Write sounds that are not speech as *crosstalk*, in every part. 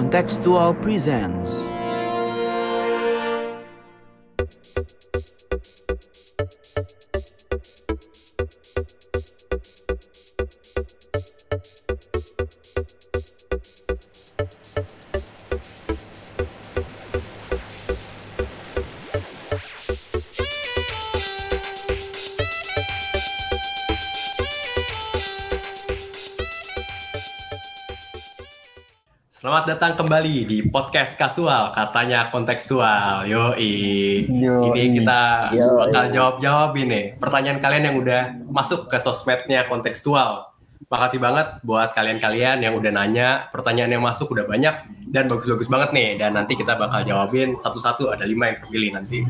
Contextual presents Selamat datang kembali di podcast kasual, katanya kontekstual. Yoi. Yoi. Sini kita Yoi. bakal jawab-jawab ini pertanyaan kalian yang udah masuk ke sosmednya kontekstual. Makasih banget buat kalian-kalian yang udah nanya, pertanyaan yang masuk udah banyak dan bagus-bagus banget nih. Dan nanti kita bakal jawabin satu-satu, ada lima yang terpilih nanti.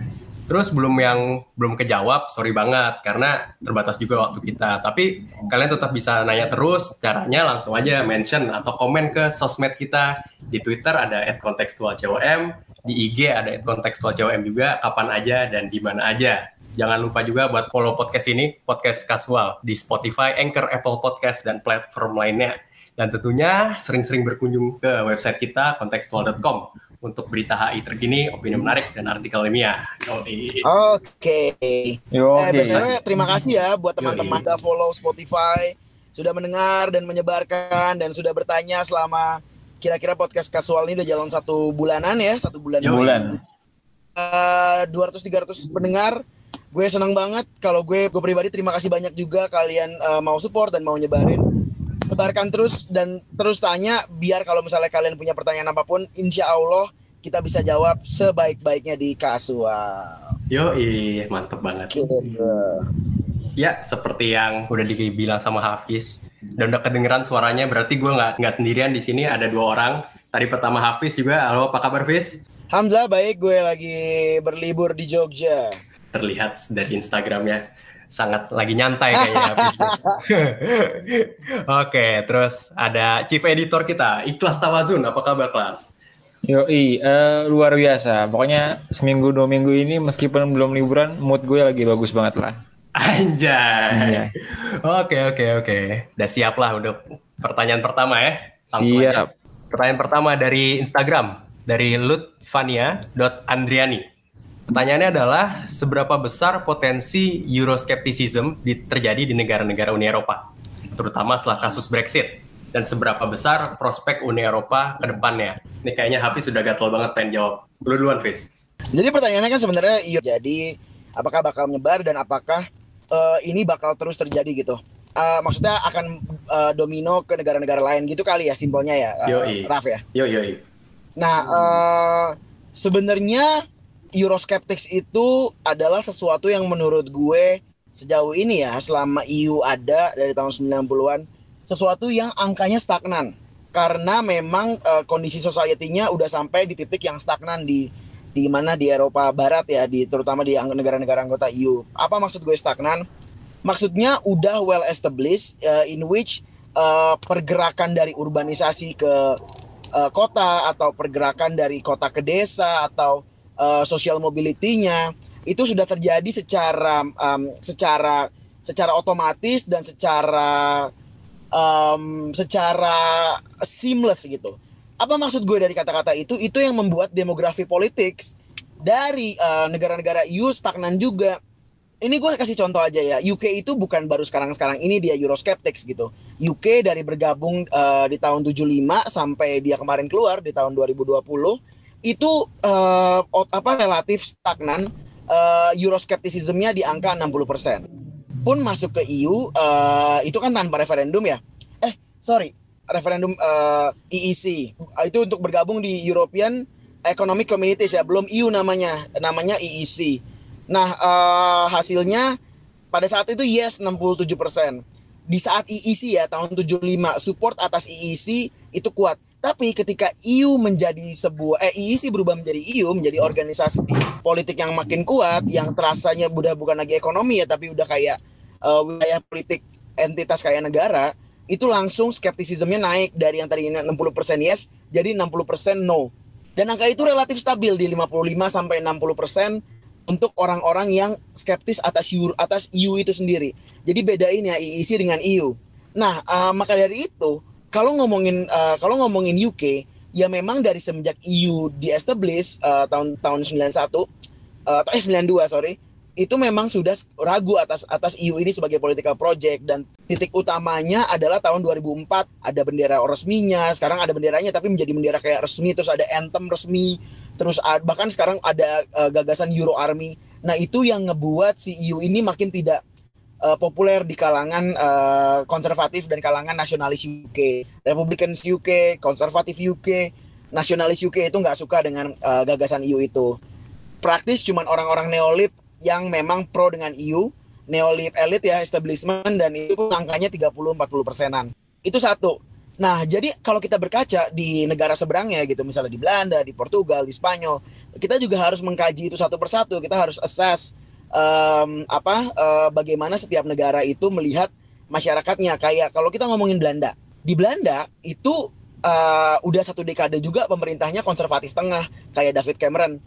Terus belum yang belum kejawab, sorry banget karena terbatas juga waktu kita. Tapi kalian tetap bisa nanya terus. Caranya langsung aja mention atau komen ke sosmed kita. Di Twitter ada @kontekstualcom, di IG ada @kontekstualcom juga kapan aja dan di mana aja. Jangan lupa juga buat follow podcast ini, podcast kasual di Spotify, Anchor, Apple Podcast dan platform lainnya. Dan tentunya sering-sering berkunjung ke website kita kontekstual.com untuk berita HI terkini, opini menarik, dan artikel ilmiah. Oke. Yo, Eh, terima kasih ya buat teman-teman udah follow Spotify, sudah mendengar dan menyebarkan dan sudah bertanya selama kira-kira podcast kasual ini udah jalan satu bulanan ya, satu bulan. Yoi. bulan. Eh, 200-300 pendengar. Gue senang banget kalau gue gue pribadi terima kasih banyak juga kalian eh, mau support dan mau nyebarin. Sebarkan terus dan terus tanya biar kalau misalnya kalian punya pertanyaan apa pun, insya Allah kita bisa jawab sebaik-baiknya di kasual. Yoi, mantep banget. Gitu. Ya, seperti yang udah dibilang sama Hafiz, dan udah kedengeran suaranya, berarti gue nggak nggak sendirian di sini, ada dua orang. Tadi pertama Hafiz juga, halo apa kabar Hafiz? Alhamdulillah baik gue lagi berlibur di Jogja. Terlihat dari Instagramnya sangat lagi nyantai kayaknya *laughs* Hafiz. *laughs* Oke, terus ada Chief Editor kita, Ikhlas Tawazun, apa kabar kelas? Yoi, eh, luar biasa. Pokoknya seminggu dua minggu ini meskipun belum liburan, mood gue lagi bagus banget lah. Anjay. Iya. Oke oke oke. Udah siap lah untuk pertanyaan pertama ya. Langsung Siap. aja. Pertanyaan pertama dari Instagram dari lutvania.andriani. Pertanyaannya adalah seberapa besar potensi Euroscepticism di- terjadi di negara-negara Uni Eropa, terutama setelah kasus Brexit, dan seberapa besar prospek Uni Eropa ke depannya. Ini kayaknya Hafiz sudah gatel banget pengen jawab. Lu duluan, Hafiz. Jadi pertanyaannya kan sebenarnya iya. Jadi apakah bakal menyebar dan apakah eh, ini bakal terus terjadi gitu? Eh, maksudnya akan eh, domino ke negara-negara lain gitu kali ya simpelnya ya, Yoi. Raf ya. Yo yo. Nah eh, sebenarnya Euroskeptics itu adalah sesuatu yang menurut gue sejauh ini ya selama EU ada dari tahun 90-an sesuatu yang angkanya stagnan karena memang eh, kondisi society-nya udah sampai di titik yang stagnan di di mana di Eropa Barat ya di terutama di negara-negara anggota EU. Apa maksud gue stagnan? Maksudnya udah well established eh, in which eh, pergerakan dari urbanisasi ke eh, kota atau pergerakan dari kota ke desa atau eh, social mobility-nya itu sudah terjadi secara em, secara secara otomatis dan secara em, secara seamless gitu. Apa maksud gue dari kata-kata itu? Itu yang membuat demografi politik dari eh, negara-negara EU stagnan juga. Ini gue kasih contoh aja ya. UK itu bukan baru sekarang-sekarang ini dia Euroskeptics gitu. UK dari bergabung eh, di tahun 75 sampai dia kemarin keluar di tahun 2020 itu ot- apa relatif stagnan eh, Euroskepticismnya di angka 60%. Pun masuk ke EU eh, itu kan tanpa referendum ya. Eh, sorry, referendum eh, EEC. Itu untuk bergabung di European Economic Communities ya, belum EU namanya, namanya EEC. Nah, eh, hasilnya pada saat itu yes 67%. Di saat EEC ya tahun 75 support atas EEC itu kuat. Tapi ketika EU menjadi sebuah eh EEC berubah menjadi EU menjadi organisasi politik yang makin kuat yang terasanya udah bukan lagi ekonomi ya tapi udah kayak eh, wilayah politik entitas kayak negara itu langsung skeptisismnya naik dari yang tadinya 60% yes jadi 60% no. Dan angka itu relatif stabil di 55 sampai 60% untuk orang-orang yang skeptis atas EU, atas EU itu sendiri. Jadi bedain ya EEC dengan EU. Nah, eh, maka dari itu kalau ngomongin eh, kalau ngomongin UK, ya memang dari semenjak EU di establish uh, tahun tahun 91 uh, eh 92 sorry itu memang sudah ragu atas atas EU ini sebagai political project. Dan titik utamanya adalah tahun 2004 ada bendera resminya sekarang ada benderanya tapi menjadi bendera kayak resmi terus ada anthem resmi terus bahkan sekarang ada uh, gagasan Euro Army. Nah itu yang ngebuat si EU ini makin tidak uh, populer di kalangan uh, konservatif dan kalangan nasionalis UK Republicans UK konservatif UK nasionalis UK itu nggak suka dengan uh, gagasan EU itu praktis cuman orang-orang neolib yang memang pro dengan EU, neolib elit ya establishment dan itu angkanya 30-40 persenan. Itu satu. Nah, jadi kalau kita berkaca di negara seberangnya gitu, misalnya di Belanda, di Portugal, di Spanyol, kita juga harus mengkaji itu satu persatu. Kita harus assess um, apa uh, bagaimana setiap negara itu melihat masyarakatnya. Kayak kalau kita ngomongin Belanda, di Belanda itu uh, udah satu dekade juga pemerintahnya konservatif tengah, kayak David Cameron.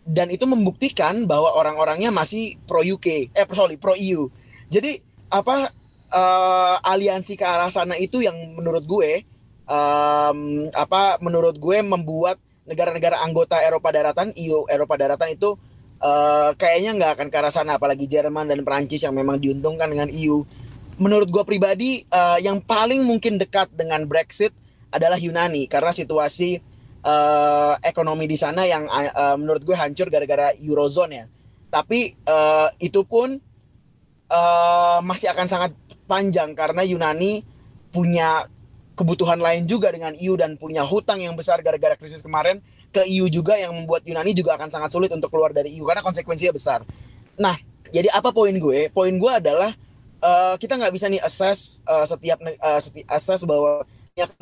Dan itu membuktikan bahwa orang-orangnya masih pro UK eh sorry pro EU jadi apa uh, aliansi ke arah sana itu yang menurut gue um, apa menurut gue membuat negara-negara anggota Eropa daratan EU Eropa daratan itu uh, kayaknya nggak akan ke arah sana apalagi Jerman dan Perancis yang memang diuntungkan dengan EU menurut gue pribadi uh, yang paling mungkin dekat dengan Brexit adalah Yunani karena situasi uh, ekonomi di sana yang uh, menurut gue hancur gara-gara eurozone ya. Tapi uh, itu pun uh, masih akan sangat panjang karena Yunani punya kebutuhan lain juga dengan EU dan punya hutang yang besar gara-gara krisis kemarin ke EU juga yang membuat Yunani juga akan sangat sulit untuk keluar dari EU karena konsekuensinya besar. Nah, jadi apa poin gue? Poin gue adalah uh, kita nggak bisa nih assess uh, setiap uh, seti assess bahwa ini akan,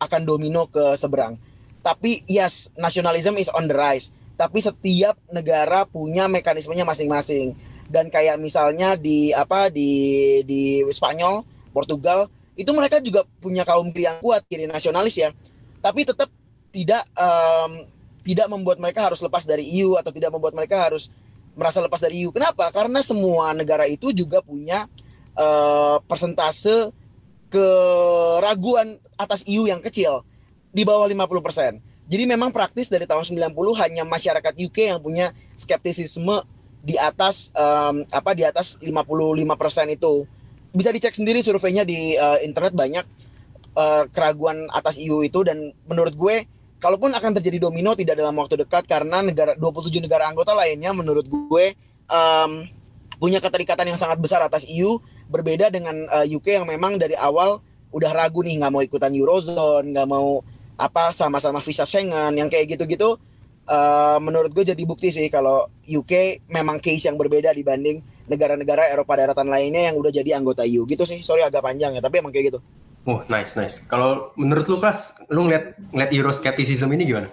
akan domino ke seberang tapi yes, nasionalisme is on the rise. Tapi setiap negara punya mekanismenya masing-masing. Dan kayak misalnya di apa di di Spanyol, Portugal, itu mereka juga punya kaum kiri yang kuat, kiri nasionalis ya. Tapi tetap tidak um, tidak membuat mereka harus lepas dari EU atau tidak membuat mereka harus merasa lepas dari EU. Kenapa? Karena semua negara itu juga punya uh, persentase keraguan atas EU yang kecil di bawah 50%. Jadi memang praktis dari tahun 90 hanya masyarakat UK yang punya skeptisisme di atas um, apa di atas 55% itu. Bisa dicek sendiri surveinya di uh, internet banyak uh, keraguan atas EU itu dan menurut gue kalaupun akan terjadi domino tidak dalam waktu dekat karena negara 27 negara anggota lainnya menurut gue um, punya keterikatan yang sangat besar atas EU berbeda dengan uh, UK yang memang dari awal udah ragu nih nggak mau ikutan eurozone nggak mau apa sama-sama visa Schengen yang kayak gitu-gitu uh, menurut gue jadi bukti sih kalau UK memang case yang berbeda dibanding negara-negara Eropa daratan lainnya yang udah jadi anggota EU gitu sih sorry agak panjang ya tapi emang kayak gitu Oh nice nice. Kalau menurut lu pas lu ngeliat ngeliat Euroskepticism ini gimana?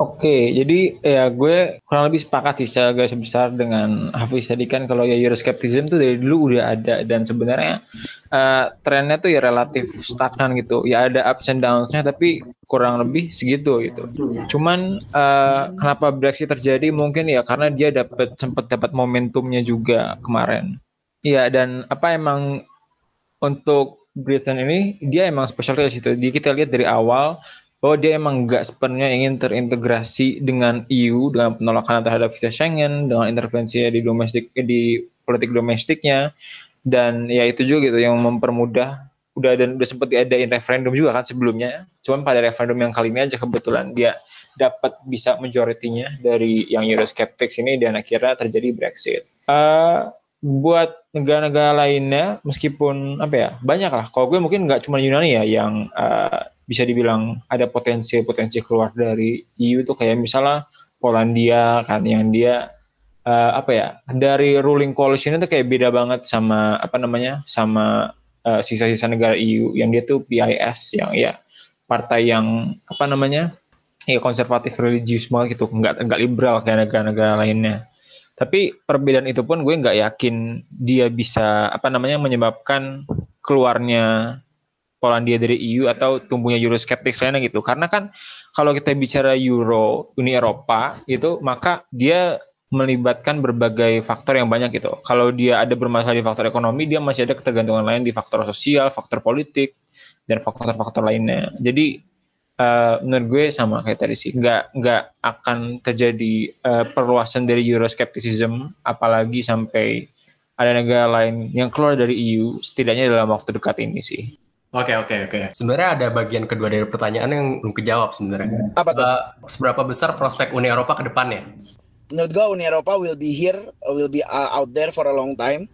Oke, jadi ya gue kurang lebih sepakat sih secara garis besar dengan Hafiz tadi kan kalau ya Euroscepticism tuh dari dulu udah ada dan sebenarnya uh, trennya tuh ya relatif stagnan gitu. Ya ada ups and downs-nya tapi kurang lebih segitu gitu. Cuman uh, kenapa Brexit terjadi mungkin ya karena dia dapat sempat dapat momentumnya juga kemarin. Iya dan apa emang untuk Britain ini dia emang spesial situ. Jadi kita lihat dari awal bahwa dia emang nggak sepenuhnya ingin terintegrasi dengan EU dengan penolakan terhadap visa Schengen dengan intervensi di domestik di politik domestiknya dan ya itu juga gitu yang mempermudah udah dan udah sempat diadain referendum juga kan sebelumnya cuman pada referendum yang kali ini aja kebetulan dia dapat bisa majoritinya dari yang Eurosceptics ini dan akhirnya terjadi Brexit. Uh, buat negara-negara lainnya meskipun apa ya banyak lah kalau gue mungkin nggak cuma Yunani ya yang uh, bisa dibilang ada potensi-potensi keluar dari EU itu kayak misalnya Polandia kan yang dia uh, apa ya dari ruling coalition itu kayak beda banget sama apa namanya sama uh, sisa-sisa negara EU yang dia tuh PIS yang ya partai yang apa namanya ya konservatif religius banget gitu. Nggak nggak liberal kayak negara-negara lainnya tapi perbedaan itu pun gue nggak yakin dia bisa apa namanya menyebabkan keluarnya Polandia dari EU atau tumbuhnya Euroskeptik lainnya gitu. Karena kan kalau kita bicara Euro, Uni Eropa itu maka dia melibatkan berbagai faktor yang banyak gitu. Kalau dia ada bermasalah di faktor ekonomi, dia masih ada ketergantungan lain di faktor sosial, faktor politik, dan faktor-faktor lainnya. Jadi uh, menurut gue sama kayak tadi sih nggak nggak akan terjadi uh, perluasan dari Euroscepticism apalagi sampai ada negara lain yang keluar dari EU setidaknya dalam waktu dekat ini sih. Oke oke oke. Sebenarnya ada bagian kedua dari pertanyaan yang belum kejawab sebenarnya. Apa tuh? Uh, seberapa besar prospek Uni Eropa ke depannya? Menurut gua Uni Eropa will be here, will be uh, out there for a long time.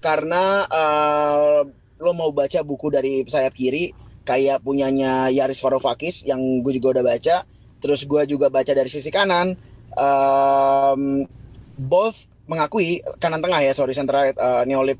Karena uh, lo mau baca buku dari sayap kiri kayak punyanya Yaris Varoufakis yang gue juga udah baca. Terus gue juga baca dari sisi kanan. Um, both mengakui kanan tengah ya sorry center right uh, neolib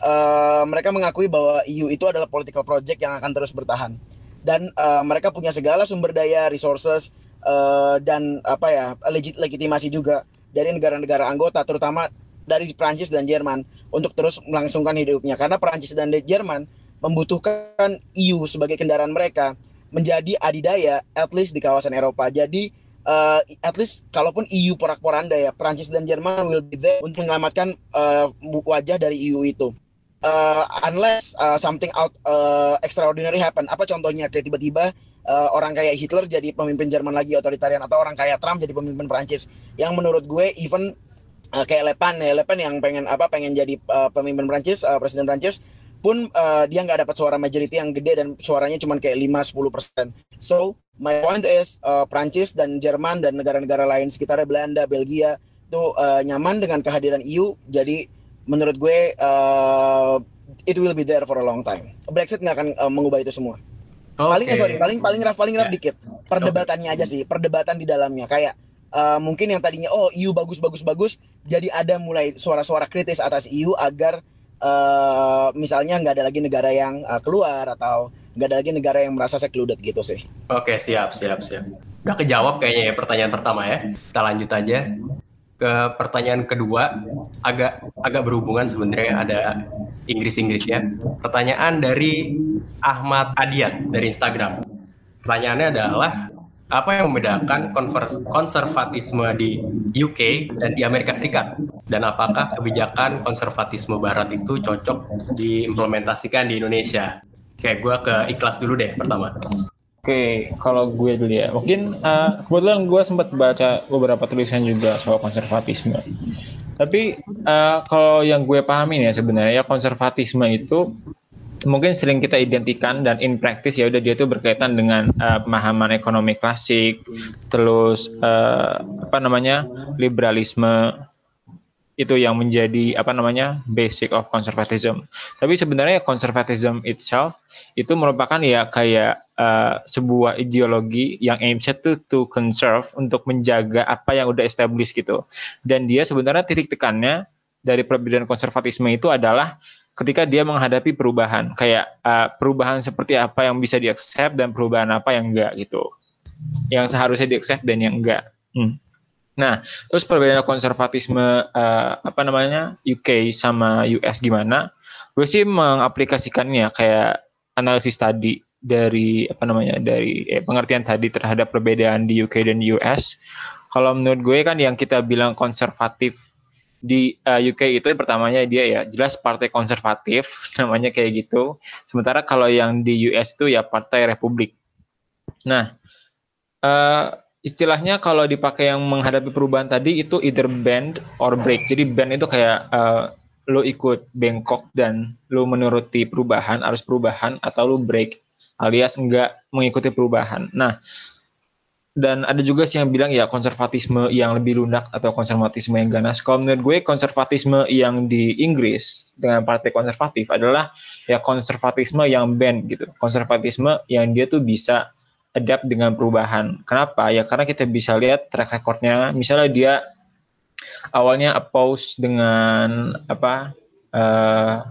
uh, mereka mengakui bahwa EU itu adalah political project yang akan terus bertahan dan uh, mereka punya segala sumber daya resources uh, dan apa ya legit legitimasi juga dari negara-negara anggota terutama dari Prancis dan Jerman untuk terus melangsungkan hidupnya karena Prancis dan Jerman membutuhkan EU sebagai kendaraan mereka menjadi adidaya at least di kawasan Eropa jadi uh, at least kalaupun EU porak-poranda ya, Prancis dan Jerman will be there untuk menyelamatkan uh, wajah dari EU itu. Uh, unless uh, something out uh, extraordinary happen. Apa contohnya kayak tiba-tiba uh, orang kayak Hitler jadi pemimpin Jerman lagi otoritarian atau orang kayak Trump jadi pemimpin Prancis. Yang menurut gue even uh, kayak Le Pen ya, Le Pen yang pengen apa pengen jadi uh, pemimpin Prancis, uh, presiden Prancis pun uh, dia nggak dapat suara majority yang gede dan suaranya cuma kayak 5-10%. So, my point is uh, Prancis dan Jerman dan negara-negara lain sekitarnya Belanda, Belgia itu uh, nyaman dengan kehadiran EU. Jadi menurut gue uh, it will be there for a long time. Brexit nggak akan uh, mengubah itu semua. Okay. Paling eh, sorry, paling paling raf paling raf yeah. dikit. Perdebatannya okay. aja sih, perdebatan di dalamnya kayak uh, mungkin yang tadinya oh EU bagus bagus bagus jadi ada mulai suara-suara kritis atas EU agar uh, misalnya nggak ada lagi negara yang uh, keluar atau nggak ada lagi negara yang merasa secluded gitu sih. Oke siap siap siap. Udah kejawab kayaknya ya pertanyaan pertama ya. Kita lanjut aja ke pertanyaan kedua agak agak berhubungan sebenarnya ada Inggris-Inggris ya. Pertanyaan dari Ahmad Adiat dari Instagram. Pertanyaannya adalah apa yang membedakan konservatisme di UK dan di Amerika Serikat? Dan apakah kebijakan konservatisme Barat itu cocok diimplementasikan di Indonesia? Kayak gue ke ikhlas dulu deh pertama. Oke, kalau gue dulu ya, mungkin uh, kebetulan gue sempat baca beberapa tulisan juga soal konservatisme. Tapi uh, kalau yang gue pahami ya sebenarnya konservatisme itu mungkin sering kita identikan dan in practice ya udah dia itu berkaitan dengan uh, pemahaman ekonomi klasik, terus uh, apa namanya liberalisme itu yang menjadi apa namanya basic of conservatism. Tapi sebenarnya conservatism itself itu merupakan ya kayak uh, sebuah ideologi yang aim set to, to conserve untuk menjaga apa yang udah established gitu. Dan dia sebenarnya titik tekannya dari perbedaan konservatisme itu adalah ketika dia menghadapi perubahan. Kayak uh, perubahan seperti apa yang bisa diaccept dan perubahan apa yang enggak gitu. Yang seharusnya diaccept dan yang enggak. Hmm. nah terus perbedaan konservatisme uh, apa namanya UK sama US gimana? Gue sih mengaplikasikannya kayak analisis tadi dari apa namanya dari eh, pengertian tadi terhadap perbedaan di UK dan US kalau menurut gue kan yang kita bilang konservatif di uh, eh, UK itu pertamanya dia ya jelas partai konservatif *laughs* namanya kayak gitu. Sementara kalau yang di US itu ya partai Republik. Nah, uh, istilahnya kalau dipakai yang menghadapi perubahan tadi itu either bend or break. Jadi bend itu kayak uh, lo ikut bengkok dan lo menuruti perubahan, arus perubahan atau lo break alias enggak mengikuti perubahan. Nah, dan ada juga sih yang bilang ya konservatisme yang lebih lunak atau konservatisme yang ganas. Kalau menurut gue konservatisme yang di Inggris dengan partai konservatif adalah ya konservatisme yang band gitu. Konservatisme yang dia tuh bisa adapt dengan perubahan. Kenapa? Ya karena kita bisa lihat track recordnya. Misalnya dia awalnya oppose dengan apa uh,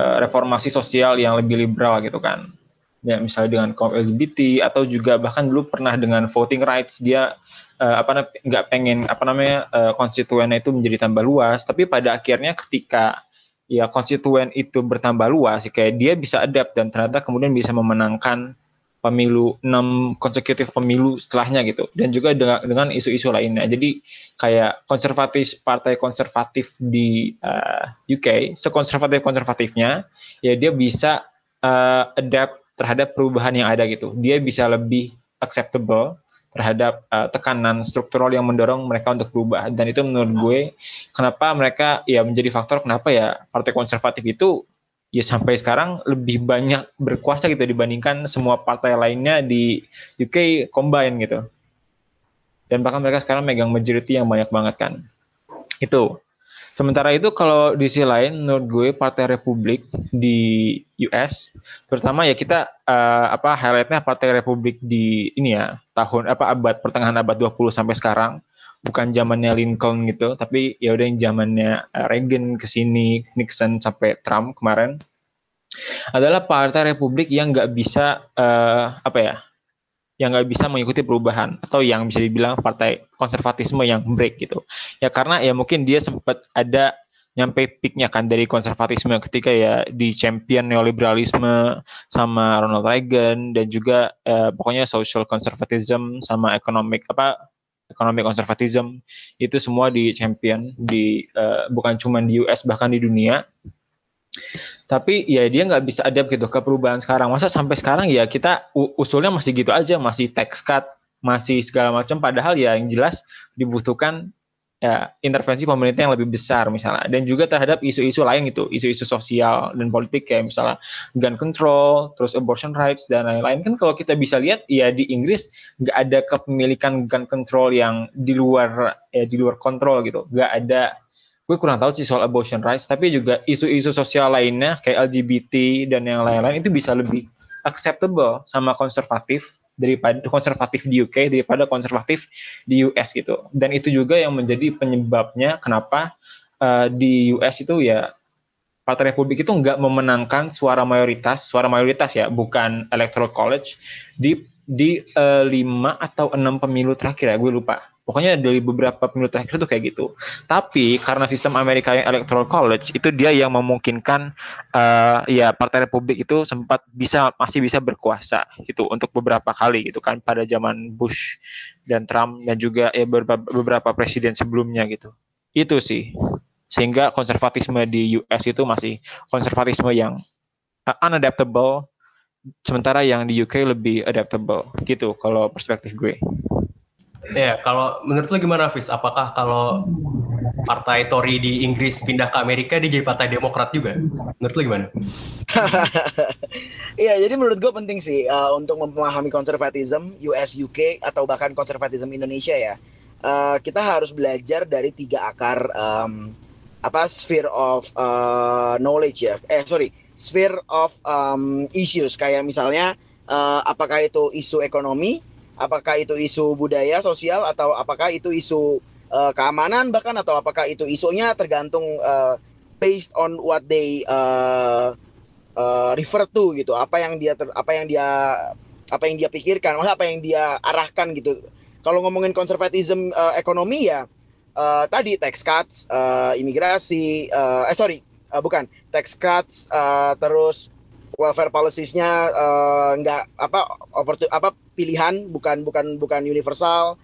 uh, reformasi sosial yang lebih liberal gitu kan ya misalnya dengan kaum LGBT atau juga bahkan dulu pernah dengan voting rights dia uh, apa nggak pengen apa namanya uh, konstituennya itu menjadi tambah luas. Tapi pada akhirnya ketika ya konstituen itu bertambah luas kayak dia bisa adapt dan ternyata kemudian bisa memenangkan pemilu enam konsekutif pemilu setelahnya gitu. Dan juga dengan dengan isu-isu lainnya. Jadi kayak konservatif partai konservatif di uh, UK sekonservatif konservatifnya ya dia bisa uh, adapt terhadap perubahan yang ada gitu. Dia bisa lebih acceptable terhadap uh, tekanan struktural yang mendorong mereka untuk berubah dan itu menurut gue kenapa mereka ya menjadi faktor kenapa ya partai konservatif itu ya sampai sekarang lebih banyak berkuasa gitu dibandingkan semua partai lainnya di UK combine gitu. Dan bahkan mereka sekarang megang majority yang banyak banget kan. Itu. Sementara itu kalau di sisi lain menurut gue Partai Republik di US terutama ya kita uh, apa highlightnya Partai Republik di ini ya tahun apa abad pertengahan abad 20 sampai sekarang. Bukan zamannya Lincoln gitu, tapi ya udah yang zamannya eh, Reagan ke sini, Nixon sampai Trump kemarin adalah partai Republik yang nggak bisa uh, apa ya, yang nggak bisa mengikuti perubahan atau yang bisa dibilang partai konservatisme yang break gitu. Ya karena ya mungkin dia sempat ada nyampe peaknya kan dari konservatisme ketika ya di champion neoliberalisme sama Ronald Reagan dan juga eh, pokoknya social conservatism sama economic apa economic conservatism itu semua di champion di uh, bukan cuma di US bahkan di dunia tapi ya dia nggak bisa adapt gitu ke perubahan sekarang. Masa sampai sekarang ya kita usulnya masih gitu aja masih tax cut masih segala macam. Padahal ya yang jelas dibutuhkan ya intervensi pemerintah yang lebih besar misalnya. Dan juga terhadap isu-isu lain gitu isu-isu sosial dan politik kayak misalnya gun control terus abortion rights dan lain-lain. Kan kalau kita bisa lihat ya di Inggris nggak ada kepemilikan gun control yang di luar ya di luar kontrol gitu. Nggak ada gue kurang tahu sih soal abortion rights tapi juga isu-isu sosial lainnya kayak LGBT dan yang lain-lain itu bisa lebih acceptable sama konservatif daripada konservatif di UK daripada konservatif di US gitu. Dan itu juga yang menjadi penyebabnya kenapa uh, di US itu ya Partai Republik itu nggak memenangkan suara mayoritas, suara mayoritas ya, bukan electoral college di di uh, lima atau enam pemilu terakhir ya, gue lupa Pokoknya dari beberapa pemilu terakhir itu kayak gitu. Tapi karena sistem Amerika yang electoral college itu dia yang memungkinkan uh, ya Partai Republik itu sempat bisa masih bisa berkuasa gitu untuk beberapa kali gitu kan pada zaman Bush dan Trump dan juga ya beberapa, beberapa presiden sebelumnya gitu. Itu sih. Sehingga konservatisme di US itu masih konservatisme yang uh, unadaptable sementara yang di UK lebih adaptable gitu kalau perspektif gue. Ya, kalau menurut lo gimana, Fis? Apakah kalau partai Tory di Inggris pindah ke Amerika, dia jadi partai Demokrat juga? Menurut lo gimana? Iya, jadi menurut gue penting sih uh, untuk memahami konservatisme US, UK, atau bahkan konservatisme Indonesia ya. Uh, kita harus belajar dari tiga akar um, apa sphere of uh, knowledge ya. Eh sorry, sphere of um, issues kayak misalnya uh, apakah itu isu ekonomi, apakah itu isu budaya sosial atau apakah itu isu uh, keamanan bahkan atau apakah itu isunya tergantung uh, based on what they uh, uh, refer to gitu. Apa yang dia ter, apa yang dia apa yang dia pikirkan maksudnya apa yang dia arahkan gitu. Kalau ngomongin konservatisme uh, ekonomi ya uh, tadi tax cuts uh, imigrasi uh, eh sorry uh, bukan tax cuts uh, terus welfare policies-nya uh, nggak apa apa pilihan bukan bukan bukan universal.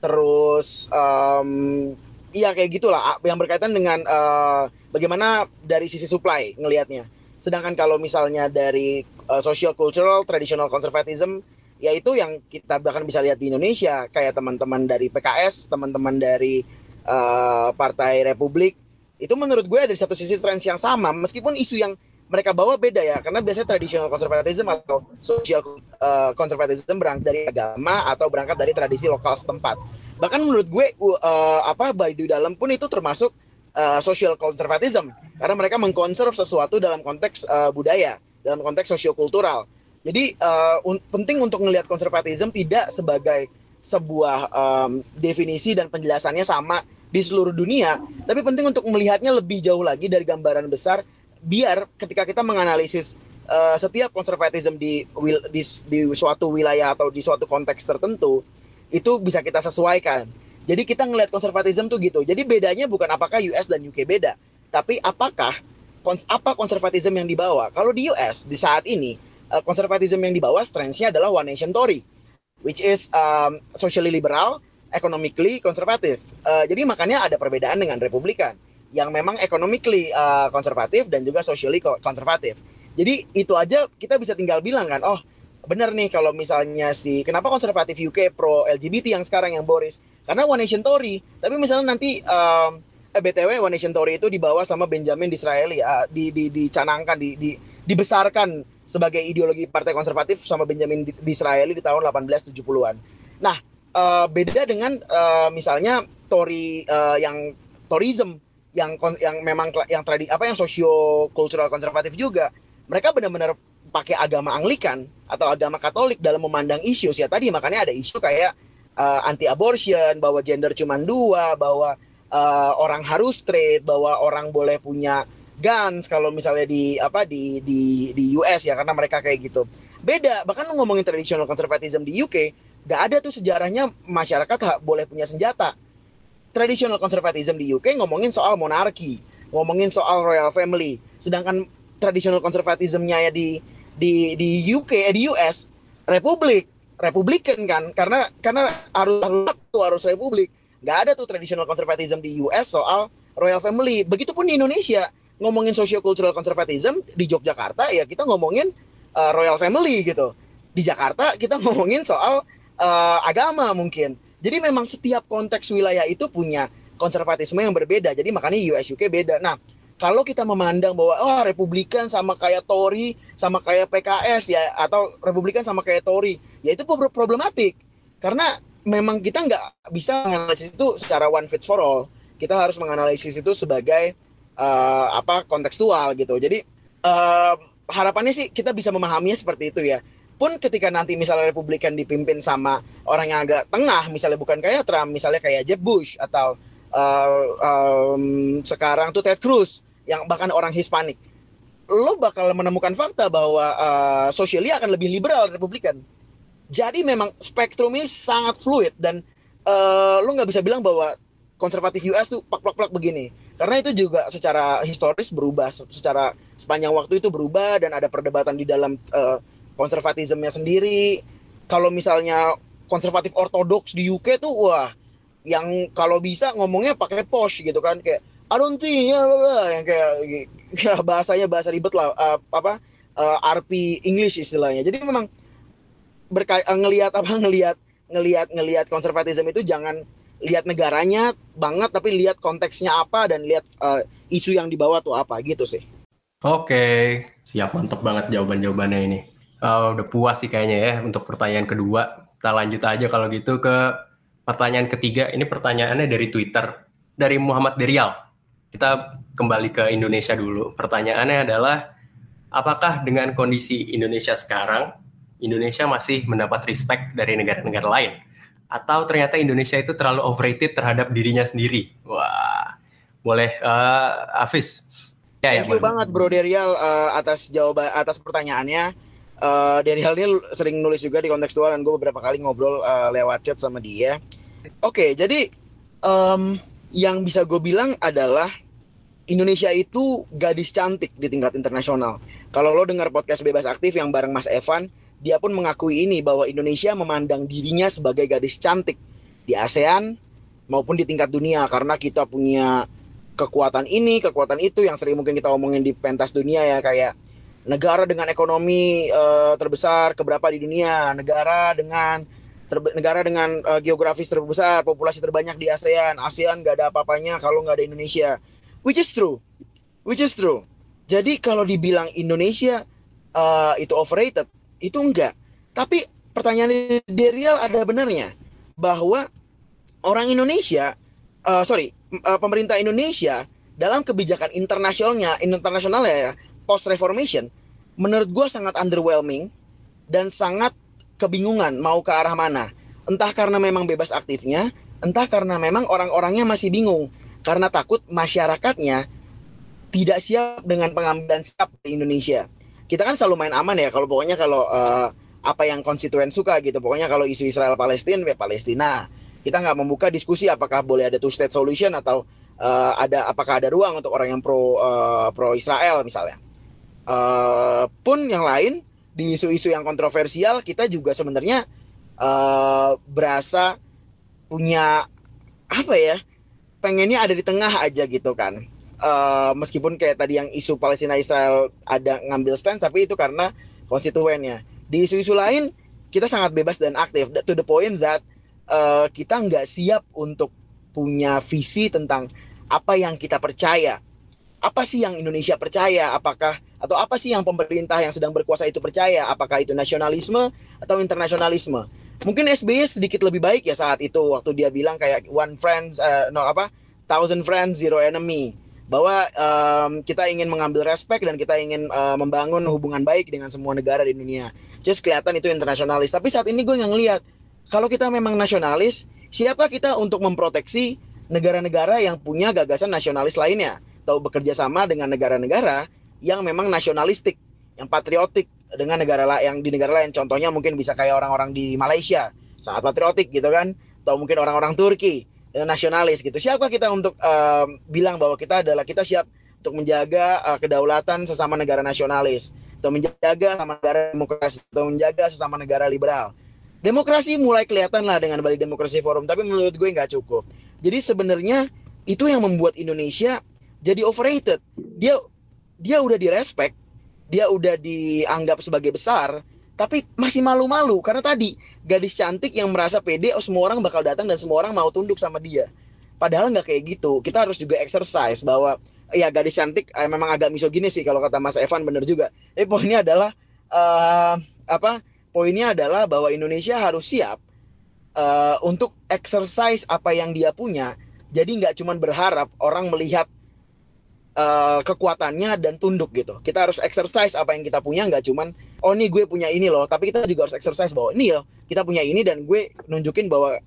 Terus um, iya kayak gitulah yang berkaitan dengan uh, bagaimana dari sisi supply ngelihatnya. Sedangkan kalau misalnya dari uh, social cultural traditional conservatism yaitu yang kita bahkan bisa lihat di Indonesia. Kayak teman-teman dari PKS teman-teman dari uh, Partai Republik itu menurut gue dari satu sisi trends yang sama. Meskipun isu yang mereka bawa beda ya karena biasanya tradisional konservatisme atau social uh, conservatism berangkat dari agama atau berangkat dari tradisi lokal setempat. Bahkan menurut gue uh, apa di dalam pun itu termasuk uh, social conservatism. Karena mereka mengkonserv sesuatu dalam konteks uh, budaya dalam konteks sosiokultural. Jadi uh, un penting untuk melihat konservatisme tidak sebagai sebuah um, definisi dan penjelasannya sama di seluruh dunia tapi penting untuk melihatnya lebih jauh lagi dari gambaran besar biar ketika kita menganalisis uh, setiap konservatisme di, di di suatu wilayah atau di suatu konteks tertentu itu bisa kita sesuaikan. Jadi kita ngelihat konservatisme tuh gitu. Jadi bedanya bukan apakah US dan UK beda, tapi apakah kons apa konservatisme yang dibawa. Kalau di US di saat ini uh, konservatisme yang dibawa strength-nya adalah one nation Tory, which is um, socially liberal, economically konservatif. Uh, jadi makanya ada perbedaan dengan Republikan yang memang economically uh, konservatif dan juga socially konservatif. Jadi itu aja kita bisa tinggal bilang kan, oh benar nih kalau misalnya si kenapa konservatif UK pro LGBT yang sekarang yang Boris karena One Nation Tory. Tapi misalnya nanti um, eh, btw One Nation Tory itu dibawa sama Benjamin Disraeli uh, di, di dicanangkan di, di dibesarkan sebagai ideologi partai konservatif sama Benjamin Disraeli di tahun 1870-an. Nah, uh, beda dengan uh, misalnya Tory uh, yang Toryism yang yang memang yang tradi apa yang sosio kultural konservatif juga mereka benar-benar pakai agama Anglikan atau agama Katolik dalam memandang isu ya tadi makanya ada isu kayak uh, anti abortion bahwa gender cuma dua bahwa uh, orang harus straight bahwa orang boleh punya guns kalau misalnya di apa di di di US ya karena mereka kayak gitu. Beda bahkan ngomongin traditional conservatism di UK gak ada tuh sejarahnya masyarakat boleh punya senjata traditional conservatism di UK ngomongin soal monarki, ngomongin soal royal family. Sedangkan traditional conservatismnya ya di di di UK eh, di US republik republikan kan. Karena karena harus harus harus republik. Nggak ada tuh traditional conservatism di US soal royal family. Begitupun di Indonesia ngomongin socio cultural conservatism di Yogyakarta ya kita ngomongin uh, royal family gitu. Di Jakarta kita *laughs* ngomongin soal uh, agama mungkin jadi memang setiap konteks wilayah itu punya konservatisme yang berbeda. Jadi makanya US UK beda. Nah, kalau kita memandang bahwa oh Republikan sama kayak Tory sama kayak PKS ya atau Republikan sama kayak Tory, ya itu problematik. Karena memang kita nggak bisa menganalisis itu secara one fit for all. Kita harus menganalisis itu sebagai uh, apa kontekstual gitu. Jadi uh, harapannya sih kita bisa memahaminya seperti itu ya pun ketika nanti misalnya Republikan dipimpin sama orang yang agak tengah, misalnya bukan kayak Trump, misalnya kayak Jeb Bush atau uh, um, sekarang tuh Ted Cruz yang bahkan orang Hispanik, lo bakal menemukan fakta bahwa uh, sosialia akan lebih liberal Republikan. Jadi memang spektrum ini sangat fluid dan uh, lo nggak bisa bilang bahwa konservatif US tuh plak-plak-plak begini. Karena itu juga secara historis berubah, secara sepanjang waktu itu berubah dan ada perdebatan di dalam uh, konservatismenya sendiri. Kalau misalnya konservatif ortodoks di UK tuh wah yang kalau bisa ngomongnya pakai posh gitu kan kayak I don't think ya yang kayak ya, bahasanya bahasa ribet lah uh, apa uh, eh, RP English istilahnya. Jadi memang berkait uh, ngelihat apa *laughs* ngelihat ngelihat ngelihat konservatisme itu jangan lihat negaranya banget tapi lihat konteksnya apa dan lihat uh, isu yang dibawa tuh apa gitu sih. Oke, siap mantep banget jawaban-jawabannya ini. Uh, udah puas sih kayaknya ya untuk pertanyaan kedua. Kita lanjut aja kalau gitu ke pertanyaan ketiga. Ini pertanyaannya dari Twitter dari Muhammad Derial. Kita kembali ke Indonesia dulu. Pertanyaannya adalah apakah dengan kondisi Indonesia sekarang Indonesia masih mendapat respect dari negara-negara lain atau ternyata Indonesia itu terlalu overrated terhadap dirinya sendiri? Wah, boleh uh, Afis. Ya, Thank ya, you banget Bro Derial uh, atas jawaban atas pertanyaannya uh, dari hal ini sering nulis juga di kontekstual dan gue beberapa kali ngobrol uh, lewat chat sama dia. Oke, okay, jadi um, yang bisa gue bilang adalah Indonesia itu gadis cantik di tingkat internasional. Kalau lo dengar podcast bebas aktif yang bareng Mas Evan, dia pun mengakui ini bahwa Indonesia memandang dirinya sebagai gadis cantik di ASEAN maupun di tingkat dunia karena kita punya kekuatan ini, kekuatan itu yang sering mungkin kita omongin di pentas dunia ya kayak negara dengan ekonomi uh, terbesar keberapa di dunia, negara dengan terbe negara dengan uh, geografis terbesar, populasi terbanyak di ASEAN. ASEAN gak ada apa-apanya kalau nggak ada Indonesia. Which is true. Which is true. Jadi kalau dibilang Indonesia uh, itu overrated, itu enggak. Tapi pertanyaan Derial ada benarnya bahwa orang Indonesia, uh, sorry, uh, pemerintah Indonesia dalam kebijakan internasionalnya, internasionalnya ya, post reformation menurut gue sangat underwhelming dan sangat kebingungan mau ke arah mana. Entah karena memang bebas aktifnya entah karena memang orang-orangnya masih bingung karena takut masyarakatnya tidak siap dengan pengambilan sikap di Indonesia. Kita kan selalu main aman ya kalau pokoknya kalau uh, apa yang konstituen suka gitu. Pokoknya kalau isu Israel Palestina ya Palestina. Kita nggak membuka diskusi apakah boleh ada two state solution atau uh, ada apakah ada ruang untuk orang yang pro uh, pro Israel misalnya uh, pun yang lain di isu-isu yang kontroversial kita juga sebenarnya uh, berasa punya apa ya pengennya ada di tengah aja gitu kan eh, meskipun kayak tadi yang isu Palestina Israel ada ngambil stand tapi itu karena konstituennya. Di isu-isu lain kita sangat bebas dan aktif to the point that eh, kita nggak siap untuk punya visi tentang apa yang kita percaya. Apa sih yang Indonesia percaya? Apakah atau apa sih yang pemerintah yang sedang berkuasa itu percaya? Apakah itu nasionalisme atau internasionalisme? Mungkin SBY sedikit lebih baik ya saat itu waktu dia bilang kayak one friends eh, no apa thousand friends zero enemy bahwa em, kita ingin mengambil respect dan kita ingin eh, membangun hubungan baik dengan semua negara di dunia. Just kelihatan itu internasionalis. Tapi saat ini gue nggak ngelihat kalau kita memang nasionalis, siapa kita untuk memproteksi negara-negara yang punya gagasan nasionalis lainnya atau bekerja sama dengan negara-negara yang memang nasionalistik, yang patriotik dengan negara la- yang di negara lain. Contohnya mungkin bisa kayak orang-orang di Malaysia, sangat patriotik gitu kan, atau mungkin orang-orang Turki nasionalis gitu. Siapa kita untuk em, bilang bahwa kita adalah kita siap untuk menjaga eh, kedaulatan sesama negara nasionalis, atau menjaga sama negara demokrasi, atau menjaga sesama negara liberal. Demokrasi mulai kelihatan lah dengan Bali Demokrasi Forum, tapi menurut gue nggak cukup. Jadi sebenarnya itu yang membuat Indonesia jadi overrated. Dia dia udah direspek, dia udah dianggap sebagai besar, tapi masih malu-malu karena tadi gadis cantik yang merasa pede, oh semua orang bakal datang dan semua orang mau tunduk sama dia. Padahal nggak kayak gitu. Kita harus juga exercise bahwa ya gadis cantik eh, memang agak misoginis sih kalau kata Mas Evan bener juga. Tapi poinnya adalah eh, apa? Poinnya adalah bahwa Indonesia harus siap eh, untuk exercise apa yang dia punya. Jadi nggak cuma berharap orang melihat eh, kekuatannya dan tunduk gitu. Kita harus exercise apa yang kita punya nggak cuman oh nih gue punya ini loh, tapi kita juga harus exercise bahwa ini loh kita punya ini dan gue nunjukin bahwa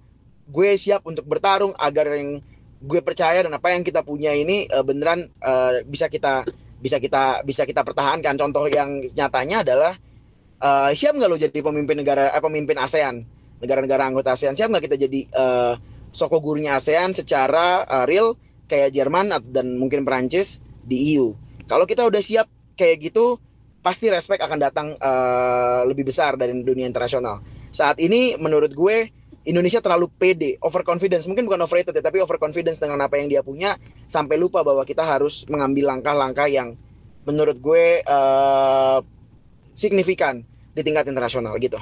gue siap untuk bertarung agar yang gue percaya dan apa yang kita punya ini eh, beneran eh, bisa kita bisa kita bisa kita pertahankan. Contoh yang nyatanya adalah eh, siap nggak lo jadi pemimpin negara eh, pemimpin ASEAN negara-negara anggota ASEAN siap nggak kita jadi eh, soko gurunya ASEAN secara eh, real kayak Jerman dan mungkin Perancis di EU. Kalau kita udah siap kayak gitu, pasti respect akan datang eh, lebih besar dari dunia internasional. Saat ini menurut gue Indonesia terlalu pede, overconfidence. Mungkin bukan overrated ya, tapi overconfidence dengan apa yang dia punya sampai lupa bahwa kita harus mengambil langkah-langkah yang menurut gue eh, signifikan di tingkat internasional gitu.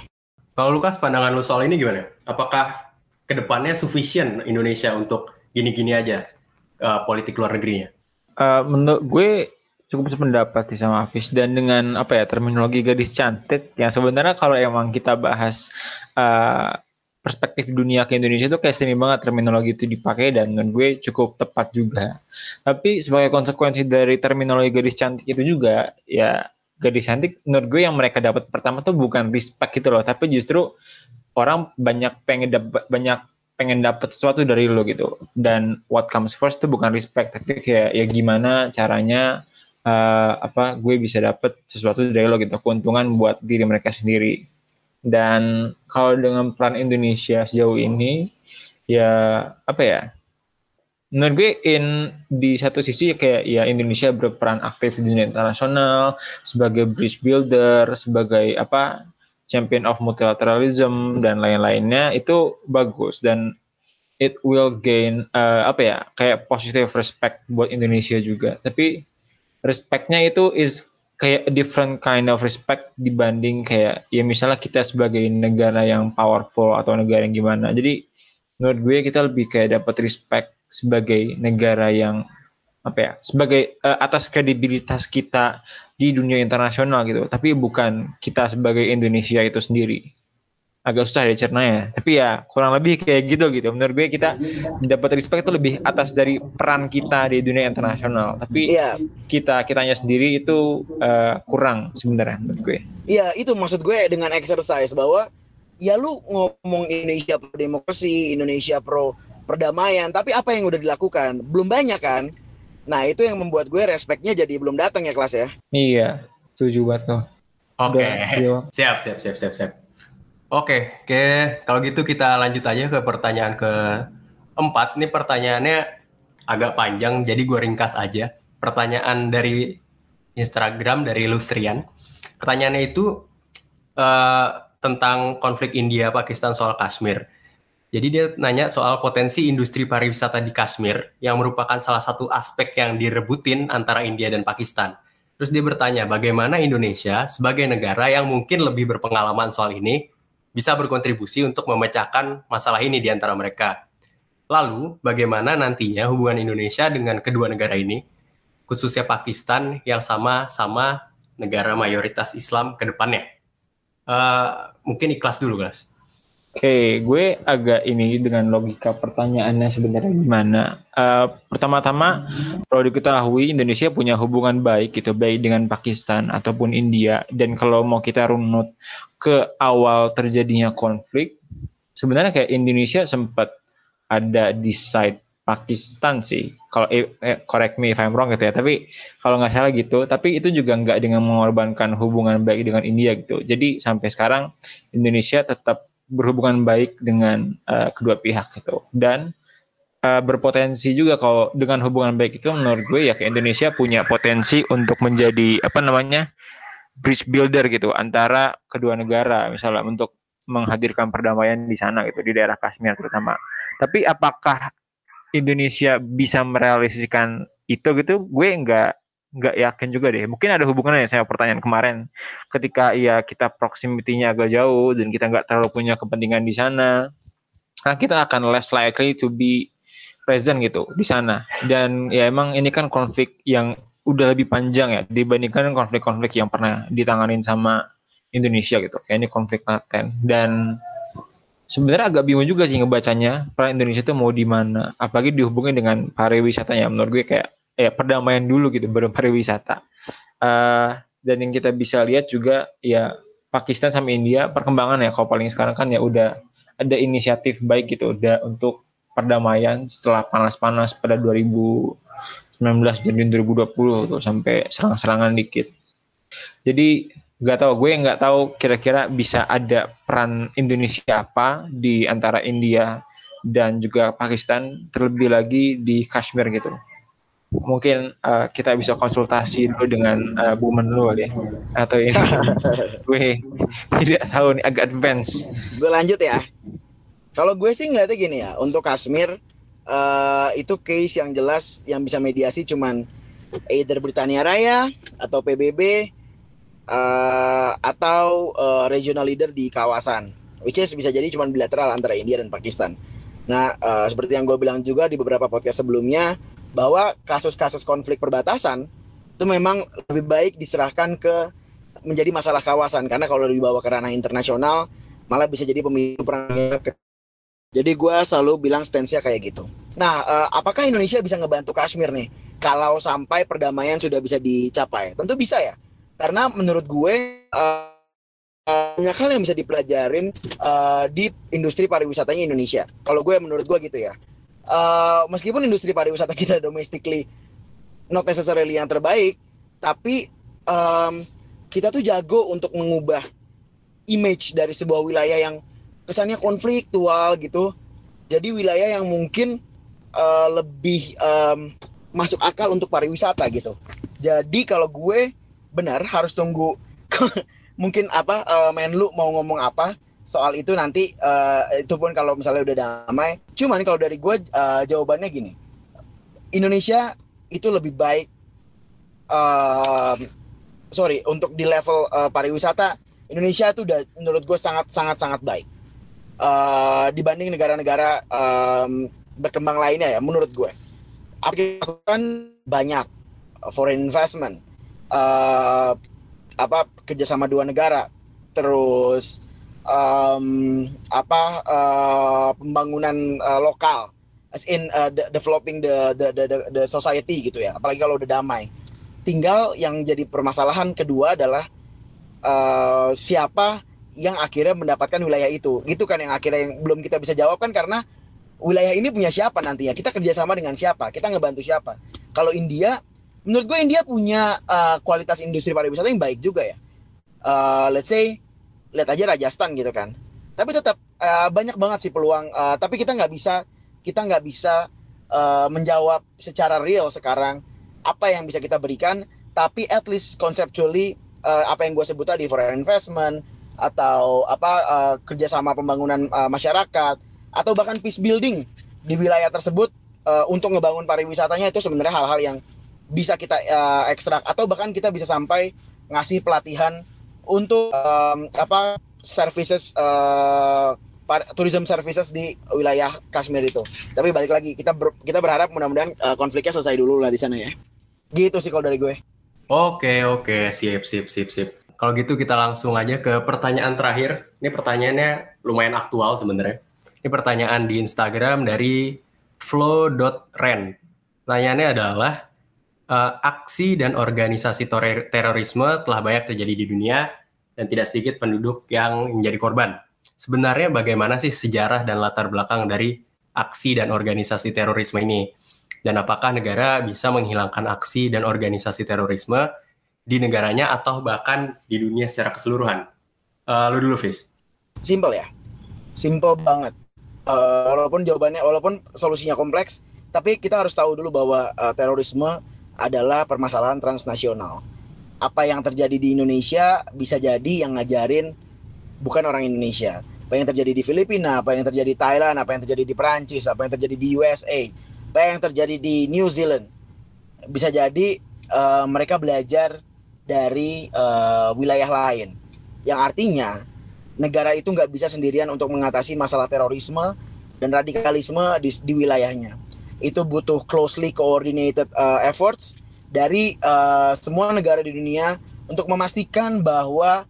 Kalau Lukas, pandangan lu soal ini gimana? Apakah ke depannya sufficient Indonesia untuk gini-gini aja uh, politik luar negerinya? Eh, menurut gue cukup sependapat sih sama Hafiz dan dengan apa ya terminologi gadis cantik yang sebenarnya kalau emang kita bahas eh, perspektif dunia ke Indonesia itu kayak sering banget terminologi itu dipakai dan menurut gue cukup tepat juga. Tapi sebagai konsekuensi dari terminologi gadis cantik itu juga ya gadis cantik menurut gue yang mereka dapat pertama tuh bukan respect gitu loh, tapi justru orang banyak pengen dapat banyak pengen dapat sesuatu dari lo gitu. Dan what comes first tuh bukan respect tapi kayak ya gimana caranya eh, apa gue bisa dapat sesuatu dari lo gitu. Keuntungan buat diri mereka sendiri. Dan kalau dengan peran Indonesia sejauh ini ya apa ya menurut gue in di satu sisi kayak ya Indonesia berperan aktif di dunia internasional sebagai bridge builder sebagai apa champion of multilateralism dan lain-lainnya itu bagus. Dan it will gain eh, apa ya kayak positive respect buat Indonesia juga. Tapi respectnya itu is kayak different kind of respect dibanding kayak ya misalnya kita sebagai negara yang powerful atau negara yang gimana. Jadi menurut gue kita lebih kayak dapat respect sebagai negara yang apa ya sebagai eh, atas kredibilitas kita di dunia internasional gitu. Tapi bukan kita sebagai Indonesia itu sendiri. Agak susah ya tapi ya kurang lebih kayak gitu gitu. Menurut gue kita dapat respect itu lebih atas dari peran kita di dunia internasional. Tapi Iya, kita kitanya sendiri itu eh, kurang sebenarnya menurut gue. Iya, itu maksud gue dengan exercise bahwa ya lu ngomong Indonesia pro demokrasi, Indonesia pro perdamaian, tapi apa yang udah dilakukan? Belum banyak kan? Nah, itu yang membuat gue respectnya jadi belum datang ya kelas ya. iya setuju banget tuh Oke, iya. siap, siap, siap, siap, siap. Oke, oke. Kalau gitu kita lanjut aja ke pertanyaan ke empat. Ini pertanyaannya agak panjang, jadi gue ringkas aja. Pertanyaan dari Instagram dari Luthrian. Pertanyaannya itu eh, tentang konflik India Pakistan soal Kashmir. Jadi dia nanya soal potensi industri pariwisata di Kashmir yang merupakan salah satu aspek yang direbutin antara India dan Pakistan. Terus dia bertanya bagaimana Indonesia sebagai negara yang mungkin lebih berpengalaman soal ini bisa berkontribusi untuk memecahkan masalah ini di antara mereka. Lalu, bagaimana nantinya hubungan Indonesia dengan kedua negara ini, khususnya Pakistan yang sama-sama negara mayoritas Islam ke depannya? Uh, mungkin ikhlas dulu, guys. Oke, gue agak ini dengan logika pertanyaannya sebenarnya gimana. Uh, pertama-tama perlu diketahui Indonesia punya hubungan baik gitu, baik dengan Pakistan ataupun India. Dan kalau mau kita runut ke awal terjadinya konflik, sebenarnya kayak Indonesia sempat ada di side Pakistan sih. Kalau eh, eh, correct me if I'm wrong gitu ya. Tapi kalau nggak salah gitu. Tapi itu juga nggak dengan mengorbankan hubungan baik dengan India gitu. Jadi sampai sekarang Indonesia tetap berhubungan baik dengan uh, kedua pihak gitu. Dan uh, berpotensi juga kalau dengan hubungan baik itu menurut gue ya ke Indonesia punya potensi untuk menjadi apa namanya bridge builder gitu antara kedua negara. Misalnya untuk menghadirkan perdamaian di sana gitu di daerah Kashmir terutama. Tapi apakah Indonesia bisa merealisasikan itu gitu? Gue nggak nggak yakin juga deh. Mungkin ada hubungannya sama pertanyaan kemarin. Ketika ya kita proximity-nya agak jauh dan kita nggak terlalu punya kepentingan di sana, nah kita akan less likely to be present gitu di sana. Dan ya emang ini kan konflik yang udah lebih panjang ya dibandingkan konflik-konflik yang pernah ditanganin sama Indonesia gitu. Kayak ini konflik laten dan sebenarnya agak bingung juga sih ngebacanya peran Indonesia itu mau di mana apalagi dihubungin dengan pariwisatanya menurut gue kayak ya perdamaian dulu gitu baru pariwisata. Uh, dan yang kita bisa lihat juga ya Pakistan sama India perkembangan ya kalau paling sekarang kan ya udah ada inisiatif baik gitu udah untuk perdamaian setelah panas-panas pada 2019 dan 2020 tuh sampai serang-serangan dikit. Jadi nggak tahu gue nggak tahu kira-kira bisa ada peran Indonesia apa di antara India dan juga Pakistan terlebih lagi di Kashmir gitu mungkin uh, kita bisa konsultasi dulu dengan uh, Bu Menlu ya. Atau ini. *laughs* Gue tidak tahu nih agak advance. Gue lanjut ya. Kalau gue sih ngeliatnya gini ya untuk Kashmir uh, itu case yang jelas yang bisa mediasi cuman either Britania Raya atau PBB uh, atau uh, regional leader di kawasan which is bisa jadi cuma bilateral antara India dan Pakistan. Nah uh, seperti yang gue bilang juga di beberapa podcast sebelumnya bahwa kasus-kasus konflik perbatasan itu memang lebih baik diserahkan ke menjadi masalah kawasan karena kalau dibawa ke ranah internasional malah bisa jadi pemilu perang jadi gue selalu bilang stance kayak gitu. Nah, uh, apakah Indonesia bisa ngebantu Kashmir nih? Kalau sampai perdamaian sudah bisa dicapai, tentu bisa ya. Karena menurut gue uh, banyak hal yang bisa dipelajarin di industri pariwisatanya Indonesia. Kalau gue menurut gue gitu ya uh, meskipun industri pariwisata kita *laughs* domestically not necessarily yang terbaik, tapi um, kita tuh jago untuk mengubah image dari sebuah wilayah yang kesannya konfliktual gitu. Jadi wilayah yang mungkin uh, lebih um, masuk akal untuk pariwisata gitu. Jadi kalau gue benar harus tunggu *laughs* mungkin apa uh, Menlu mau ngomong apa soal itu nanti uh, itu pun kalau misalnya udah damai. Cuman kalau dari gue uh, jawabannya gini, Indonesia itu lebih baik, uh, sorry untuk di level uh, pariwisata Indonesia itu udah menurut gue sangat sangat sangat baik. Uh, dibanding negara-negara um, berkembang lainnya ya menurut gue. Apa kan banyak. Foreign investment, uh, apa kerjasama dua negara, terus um, apa uh, pembangunan uh, lokal. As in uh, de developing the, the the the society gitu ya. Apalagi kalau udah damai. Tinggal yang jadi permasalahan kedua adalah uh, siapa yang akhirnya mendapatkan wilayah itu. Gitu kan yang akhirnya yang belum kita bisa jawab kan karena wilayah ini punya siapa nantinya? Kita kerjasama dengan siapa? Kita ngebantu siapa? Kalau India menurut gue India punya uh, kualitas industri pariwisata yang baik juga ya. Uh, let's say lihat aja Rajasthan gitu kan. Tapi tetap uh, banyak banget sih peluang uh, tapi kita nggak bisa kita nggak bisa uh, menjawab secara real sekarang apa yang bisa kita berikan. Tapi at least conceptually uh, apa yang gue sebut tadi foreign investment atau apa uh, kerjasama pembangunan uh, masyarakat atau bahkan peace building di wilayah tersebut uh, untuk ngebangun pariwisatanya itu sebenarnya hal-hal yang bisa kita uh, ekstrak atau bahkan kita bisa sampai ngasih pelatihan untuk um, apa services uh, tourism services di wilayah Kashmir itu. Tapi balik lagi kita ber, kita berharap mudah-mudahan uh, konfliknya selesai dulu lah di sana ya. Gitu sih kalau dari gue. Oke oke sip sip sip sip. Kalau gitu kita langsung aja ke pertanyaan terakhir. Ini pertanyaannya lumayan aktual sebenarnya. Ini pertanyaan di Instagram dari flow.ren. Pertanyaannya adalah uh, aksi dan organisasi terorisme telah banyak terjadi di dunia dan tidak sedikit penduduk yang menjadi korban sebenarnya bagaimana sih sejarah dan latar belakang dari aksi dan organisasi terorisme ini? Dan apakah negara bisa menghilangkan aksi dan organisasi terorisme di negaranya atau bahkan di dunia secara keseluruhan? Uh, lu dulu, Fis. Simple ya. Simple banget. Uh, walaupun jawabannya, walaupun solusinya kompleks, tapi kita harus tahu dulu bahwa uh, terorisme adalah permasalahan transnasional. Apa yang terjadi di Indonesia bisa jadi yang ngajarin bukan orang Indonesia. Apa yang terjadi di Filipina, apa yang terjadi di Thailand, apa yang terjadi di Perancis, apa yang terjadi di USA, apa yang terjadi di New Zealand. Bisa jadi uh, mereka belajar dari uh, wilayah lain. Yang artinya negara itu nggak bisa sendirian untuk mengatasi masalah terorisme dan radikalisme di, di wilayahnya. Itu butuh closely coordinated uh, efforts dari uh, semua negara di dunia untuk memastikan bahwa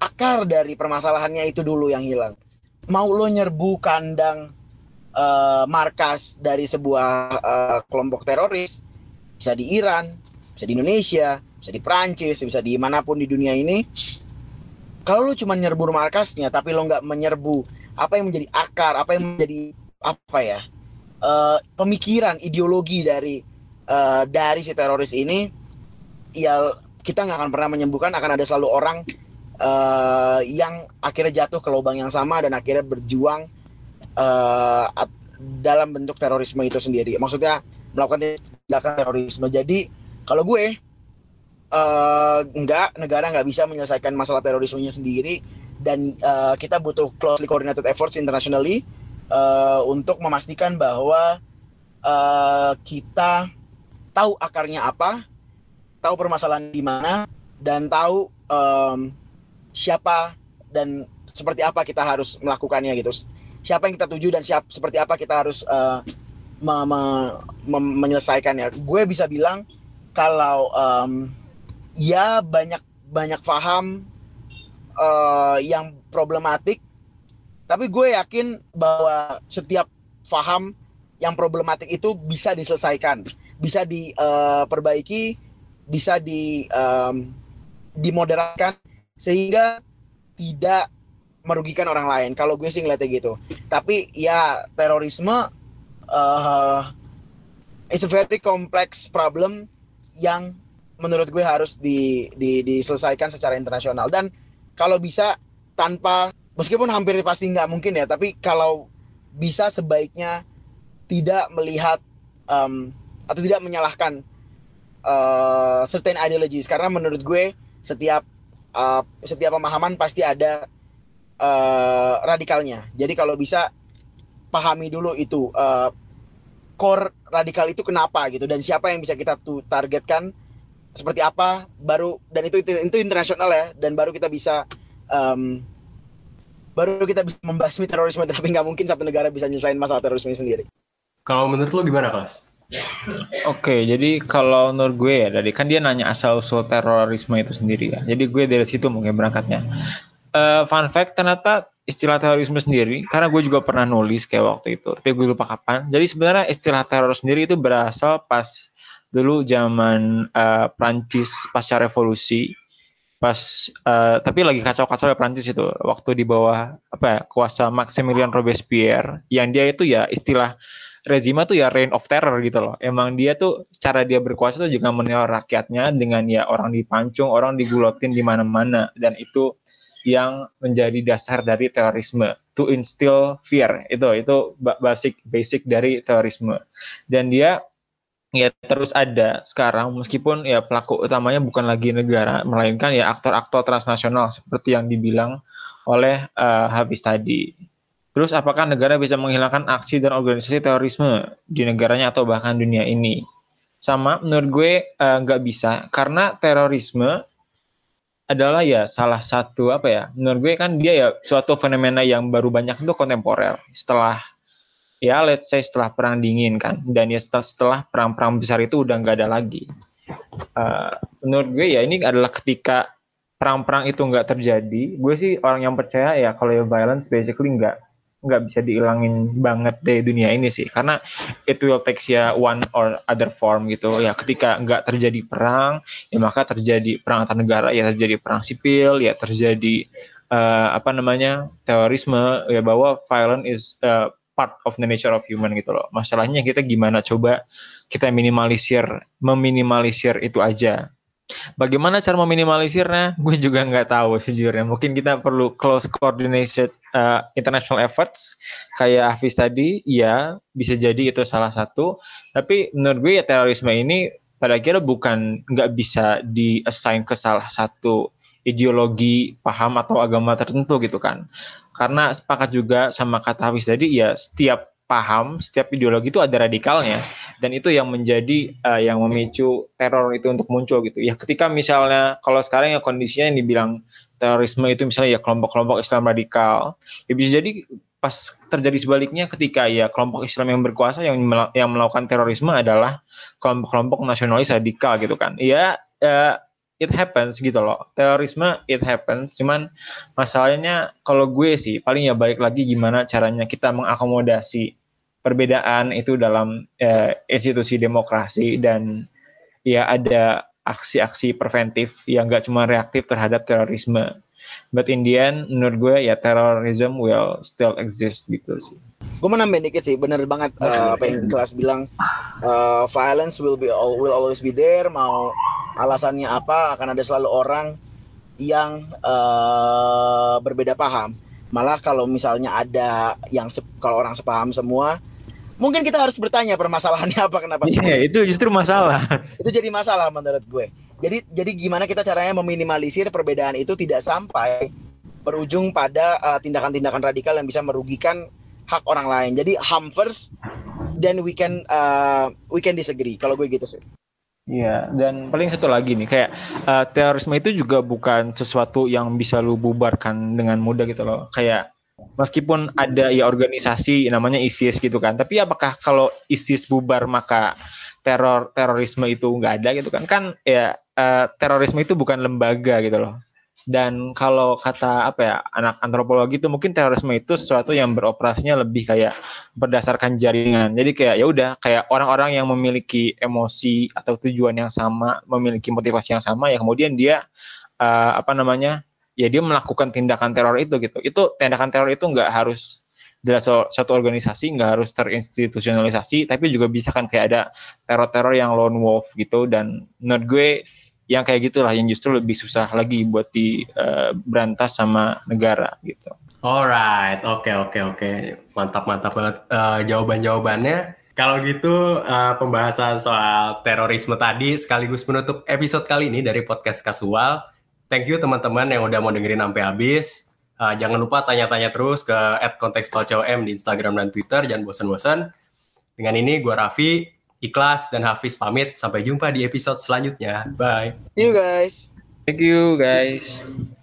akar dari permasalahannya itu dulu yang hilang. Mau lo nyerbu kandang uh, markas dari sebuah uh, kelompok teroris, bisa di Iran, bisa di Indonesia, bisa di Prancis, bisa di mana pun di dunia ini. Kalau lo cuma nyerbu markasnya, tapi lo nggak menyerbu apa yang menjadi akar, apa yang menjadi apa ya uh, pemikiran, ideologi dari uh, dari si teroris ini, ya kita nggak akan pernah menyembuhkan. Akan ada selalu orang uh, yang akhirnya jatuh ke lubang yang sama dan akhirnya berjuang uh, dalam bentuk terorisme itu sendiri. Maksudnya melakukan tindakan terorisme. Jadi kalau gue uh, enggak negara nggak bisa menyelesaikan masalah terorismenya sendiri dan uh, kita butuh closely coordinated efforts internationally uh, untuk memastikan bahwa uh, kita tahu akarnya apa, tahu permasalahan di mana dan tahu um, siapa dan seperti apa kita harus melakukannya gitu. Siapa yang kita tuju dan siap seperti apa kita harus uh, me, me, me, menyelesaikannya. Gue bisa bilang kalau um, ya banyak banyak paham uh, yang problematik, tapi gue yakin bahwa setiap paham yang problematik itu bisa diselesaikan, bisa diperbaiki, uh, bisa di um, dimoderatkan sehingga tidak merugikan orang lain. Kalau gue sih ngeliatnya gitu. Tapi ya terorisme uh, is a very complex problem yang menurut gue harus di, di, diselesaikan secara internasional dan kalau bisa tanpa meskipun hampir pasti nggak mungkin ya tapi kalau bisa sebaiknya tidak melihat um, atau tidak menyalahkan uh, certain ideologies karena menurut gue setiap uh, setiap pemahaman pasti ada uh, radikalnya. Jadi kalau bisa pahami dulu itu uh, core radikal itu kenapa gitu dan siapa yang bisa kita tuh targetkan seperti apa baru dan itu itu, itu internasional ya dan baru kita bisa um, baru kita bisa membasmi terorisme *laughs* tapi nggak mungkin satu negara bisa nyelesain masalah terorisme sendiri. Kalau menurut lo gimana kelas? Oke, jadi kalau menurut gue ya, dari kan dia nanya asal usul terorisme itu sendiri ya. Jadi gue dari situ mungkin berangkatnya. Uh, fun fact, ternyata istilah terorisme sendiri, karena gue juga pernah nulis kayak waktu itu, tapi gue lupa kapan. Jadi sebenarnya istilah teror sendiri itu berasal pas dulu zaman uh, Prancis pasca revolusi, pas uh, tapi lagi kacau-kacau ya Prancis itu, waktu di bawah apa ya kuasa Maximilian Robespierre, yang dia itu ya istilah rezima tuh ya reign of terror gitu loh. Emang dia tuh cara dia berkuasa tuh juga meneror rakyatnya dengan ya orang dipancung, orang digulotin di mana-mana dan itu yang menjadi dasar dari terorisme to instill fear itu itu basic basic dari terorisme dan dia ya terus ada sekarang meskipun ya pelaku utamanya bukan lagi negara melainkan ya aktor-aktor transnasional seperti yang dibilang oleh uh, Habis tadi Terus apakah negara bisa menghilangkan aksi dan organisasi terorisme di negaranya atau bahkan dunia ini? Sama, menurut gue eh, nggak uh, bisa karena terorisme adalah ya salah satu apa ya? Menurut gue kan dia ya suatu fenomena yang baru banyak itu kontemporer. Setelah ya let's say setelah perang dingin kan dan ya setelah, setelah perang-perang besar itu udah nggak ada lagi. Uh, menurut gue ya ini adalah ketika perang-perang itu nggak terjadi. Gue sih orang yang percaya ya kalau ya violence basically nggak nggak bisa dihilangin banget dari dunia ini sih karena it will take ya one or other form gitu ya ketika nggak terjadi perang ya maka terjadi perang antar negara ya terjadi perang sipil ya terjadi uh, apa namanya terorisme ya bahwa violence is uh, part of the nature of human gitu loh masalahnya kita gimana coba kita minimalisir meminimalisir itu aja Bagaimana cara meminimalisirnya? Gue juga nggak tahu sejujurnya. Mungkin kita perlu close coordination uh, international efforts kayak Hafiz tadi. Ya, bisa jadi itu salah satu. Tapi menurut gue ya terorisme ini pada akhirnya bukan nggak bisa di-assign ke salah satu ideologi, paham atau agama tertentu gitu kan. Karena sepakat juga sama kata Hafiz tadi ya setiap paham setiap ideologi itu ada radikalnya. Dan itu yang menjadi uh, yang memicu teror itu untuk muncul gitu. Ya ketika misalnya kalau sekarang ya kondisinya yang dibilang terorisme itu misalnya ya kelompok-kelompok Islam radikal ya bisa jadi pas terjadi sebaliknya ketika ya kelompok Islam yang berkuasa yang yang melakukan terorisme adalah kelompok-kelompok nasionalis radikal gitu kan. Ya uh, it happens gitu loh terorisme it happens cuman masalahnya kalau gue sih paling ya balik lagi gimana caranya kita mengakomodasi perbedaan itu dalam uh, institusi demokrasi dan ya ada aksi-aksi preventif yang gak cuma reaktif terhadap terorisme. But in the end, menurut gue ya terrorism will still exist gitu sih. Gue mau nambahin dikit sih, bener banget uh, apa yang kelas bilang uh, violence will be will always be there. Mau alasannya apa akan ada selalu orang yang uh, berbeda paham. Malah kalau misalnya ada yang kalau orang sepaham semua, mungkin kita harus bertanya permasalahannya apa kenapa Iya, yeah, itu justru masalah. itu jadi masalah menurut gue. Jadi jadi gimana kita caranya meminimalisir perbedaan itu tidak sampai berujung pada uh, tindakan-tindakan uh, radikal yang bisa merugikan hak orang lain. Jadi harm first then we can uh, we can disagree kalau gue gitu sih. Iya, dan paling satu lagi nih, kayak uh, terorisme itu juga bukan sesuatu yang bisa lu bubarkan dengan mudah gitu loh. Kayak meskipun ada ya organisasi namanya ISIS gitu kan tapi apakah kalau ISIS bubar maka teror terorisme itu nggak ada gitu kan kan ya uh, terorisme itu bukan lembaga gitu loh dan kalau kata apa ya anak antropologi itu mungkin terorisme itu sesuatu yang beroperasinya lebih kayak berdasarkan jaringan. Jadi kayak ya udah kayak orang-orang yang memiliki emosi atau tujuan yang sama memiliki motivasi yang sama ya kemudian dia uh, apa namanya ya dia melakukan tindakan teror itu gitu. Itu tindakan teror itu nggak harus dari satu organisasi nggak harus terinstitusionalisasi tapi juga bisa kan kayak ada teror-teror yang lone wolf gitu. Dan menurut gue yang kayak gitulah yang justru lebih susah lagi buat di uh, berantas sama negara gitu. Alright, oke okay, oke okay, oke, okay. mantap mantap banget uh, jawaban jawabannya. Kalau gitu uh, pembahasan soal terorisme tadi sekaligus menutup episode kali ini dari podcast kasual. Thank you teman-teman yang udah mau dengerin sampai habis. Uh, jangan lupa tanya-tanya terus ke @kontekstualcom di Instagram dan Twitter. Jangan bosan-bosan. Dengan ini gue Raffi, Ikhlas, dan Hafiz pamit. Sampai jumpa di episode selanjutnya. Bye. See you guys. Thank you guys.